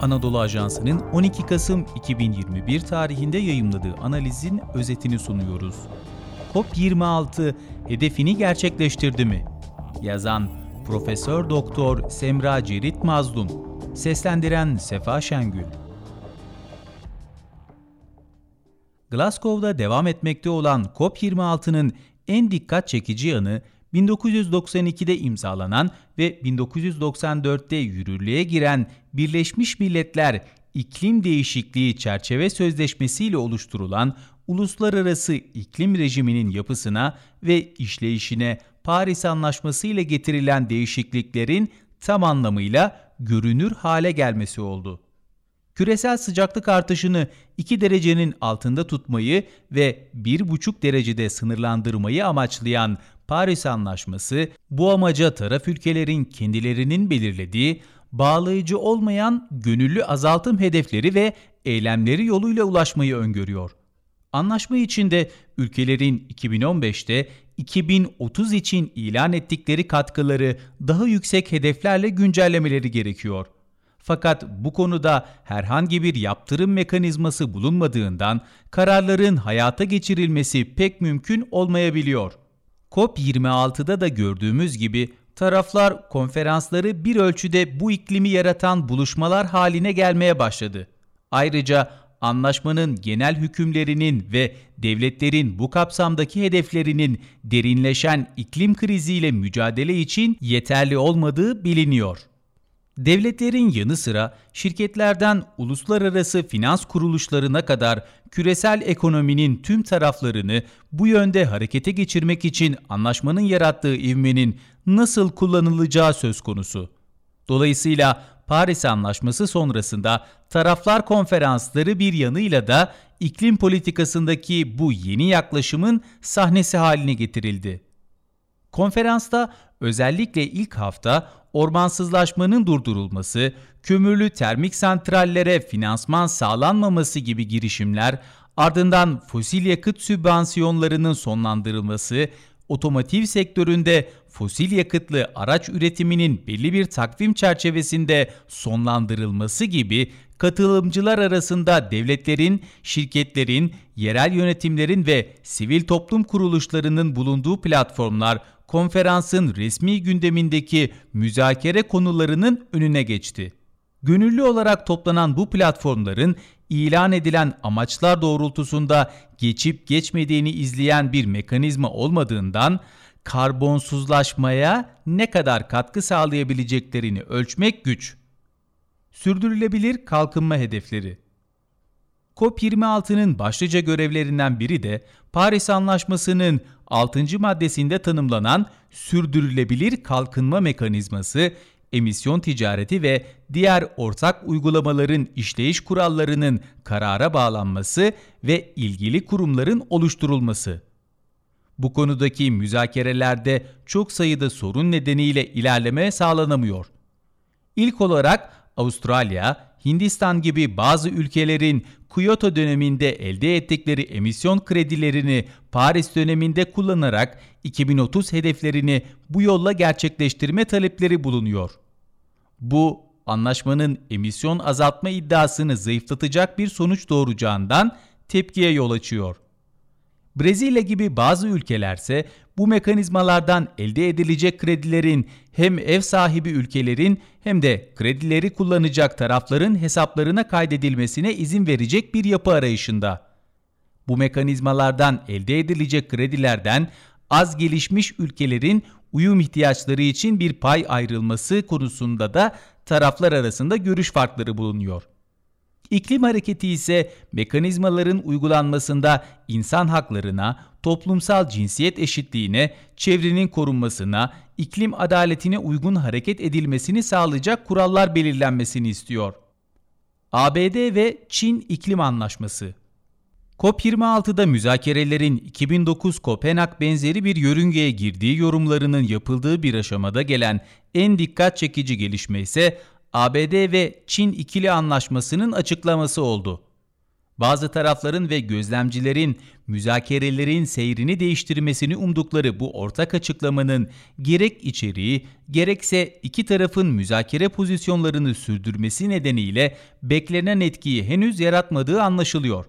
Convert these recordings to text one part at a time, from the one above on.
Anadolu Ajansı'nın 12 Kasım 2021 tarihinde yayımladığı analizin özetini sunuyoruz. COP26 hedefini gerçekleştirdi mi? Yazan Profesör Doktor Semra Cerit Mazlum, seslendiren Sefa Şengül. Glasgow'da devam etmekte olan COP26'nın en dikkat çekici yanı 1992'de imzalanan ve 1994'te yürürlüğe giren Birleşmiş Milletler İklim Değişikliği Çerçeve Sözleşmesi ile oluşturulan uluslararası iklim rejiminin yapısına ve işleyişine Paris Anlaşması ile getirilen değişikliklerin tam anlamıyla görünür hale gelmesi oldu. Küresel sıcaklık artışını 2 derecenin altında tutmayı ve 1,5 derecede sınırlandırmayı amaçlayan Paris Anlaşması bu amaca taraf ülkelerin kendilerinin belirlediği bağlayıcı olmayan gönüllü azaltım hedefleri ve eylemleri yoluyla ulaşmayı öngörüyor. Anlaşma içinde ülkelerin 2015'te 2030 için ilan ettikleri katkıları daha yüksek hedeflerle güncellemeleri gerekiyor. Fakat bu konuda herhangi bir yaptırım mekanizması bulunmadığından kararların hayata geçirilmesi pek mümkün olmayabiliyor. COP26'da da gördüğümüz gibi taraflar konferansları bir ölçüde bu iklimi yaratan buluşmalar haline gelmeye başladı. Ayrıca anlaşmanın genel hükümlerinin ve devletlerin bu kapsamdaki hedeflerinin derinleşen iklim kriziyle mücadele için yeterli olmadığı biliniyor. Devletlerin yanı sıra şirketlerden uluslararası finans kuruluşlarına kadar küresel ekonominin tüm taraflarını bu yönde harekete geçirmek için anlaşmanın yarattığı ivmenin nasıl kullanılacağı söz konusu. Dolayısıyla Paris Anlaşması sonrasında taraflar konferansları bir yanıyla da iklim politikasındaki bu yeni yaklaşımın sahnesi haline getirildi. Konferansta özellikle ilk hafta ormansızlaşmanın durdurulması, kömürlü termik santrallere finansman sağlanmaması gibi girişimler, ardından fosil yakıt sübvansiyonlarının sonlandırılması, otomotiv sektöründe fosil yakıtlı araç üretiminin belli bir takvim çerçevesinde sonlandırılması gibi katılımcılar arasında devletlerin, şirketlerin, yerel yönetimlerin ve sivil toplum kuruluşlarının bulunduğu platformlar konferansın resmi gündemindeki müzakere konularının önüne geçti. Gönüllü olarak toplanan bu platformların ilan edilen amaçlar doğrultusunda geçip geçmediğini izleyen bir mekanizma olmadığından karbonsuzlaşmaya ne kadar katkı sağlayabileceklerini ölçmek güç. Sürdürülebilir kalkınma hedefleri COP26'nın başlıca görevlerinden biri de Paris Anlaşması'nın 6. maddesinde tanımlanan sürdürülebilir kalkınma mekanizması, emisyon ticareti ve diğer ortak uygulamaların işleyiş kurallarının karara bağlanması ve ilgili kurumların oluşturulması. Bu konudaki müzakerelerde çok sayıda sorun nedeniyle ilerleme sağlanamıyor. İlk olarak Avustralya, Hindistan gibi bazı ülkelerin Kyoto döneminde elde ettikleri emisyon kredilerini Paris döneminde kullanarak 2030 hedeflerini bu yolla gerçekleştirme talepleri bulunuyor. Bu anlaşmanın emisyon azaltma iddiasını zayıflatacak bir sonuç doğuracağından tepkiye yol açıyor. Brezilya gibi bazı ülkelerse bu mekanizmalardan elde edilecek kredilerin hem ev sahibi ülkelerin hem de kredileri kullanacak tarafların hesaplarına kaydedilmesine izin verecek bir yapı arayışında. Bu mekanizmalardan elde edilecek kredilerden az gelişmiş ülkelerin uyum ihtiyaçları için bir pay ayrılması konusunda da taraflar arasında görüş farkları bulunuyor. İklim hareketi ise mekanizmaların uygulanmasında insan haklarına, toplumsal cinsiyet eşitliğine, çevrenin korunmasına, iklim adaletine uygun hareket edilmesini sağlayacak kurallar belirlenmesini istiyor. ABD ve Çin İklim Anlaşması COP26'da müzakerelerin 2009 Kopenhag benzeri bir yörüngeye girdiği yorumlarının yapıldığı bir aşamada gelen en dikkat çekici gelişme ise ABD ve Çin ikili anlaşmasının açıklaması oldu. Bazı tarafların ve gözlemcilerin müzakerelerin seyrini değiştirmesini umdukları bu ortak açıklamanın gerek içeriği gerekse iki tarafın müzakere pozisyonlarını sürdürmesi nedeniyle beklenen etkiyi henüz yaratmadığı anlaşılıyor.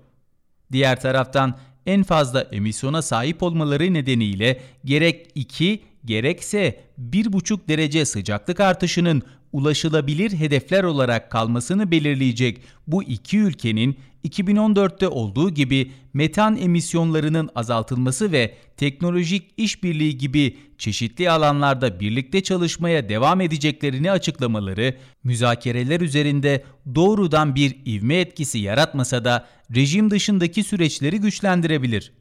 Diğer taraftan en fazla emisyona sahip olmaları nedeniyle gerek 2 gerekse 1,5 derece sıcaklık artışının ulaşılabilir hedefler olarak kalmasını belirleyecek bu iki ülkenin 2014'te olduğu gibi metan emisyonlarının azaltılması ve teknolojik işbirliği gibi çeşitli alanlarda birlikte çalışmaya devam edeceklerini açıklamaları, müzakereler üzerinde doğrudan bir ivme etkisi yaratmasa da rejim dışındaki süreçleri güçlendirebilir.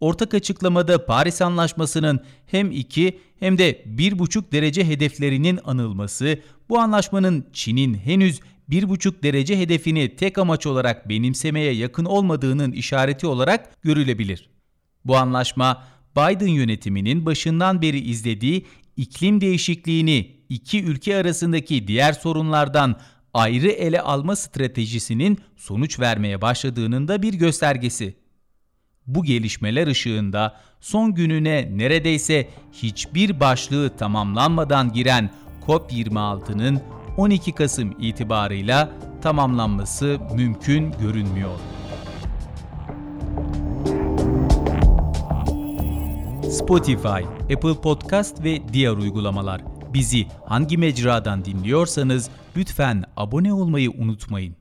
Ortak açıklamada Paris Anlaşması'nın hem 2 hem de 1,5 derece hedeflerinin anılması, bu anlaşmanın Çin'in henüz 1,5 derece hedefini tek amaç olarak benimsemeye yakın olmadığının işareti olarak görülebilir. Bu anlaşma Biden yönetiminin başından beri izlediği iklim değişikliğini iki ülke arasındaki diğer sorunlardan ayrı ele alma stratejisinin sonuç vermeye başladığının da bir göstergesi. Bu gelişmeler ışığında son gününe neredeyse hiçbir başlığı tamamlanmadan giren COP26'nın 12 Kasım itibarıyla tamamlanması mümkün görünmüyor. Spotify, Apple Podcast ve diğer uygulamalar. Bizi hangi mecradan dinliyorsanız lütfen abone olmayı unutmayın.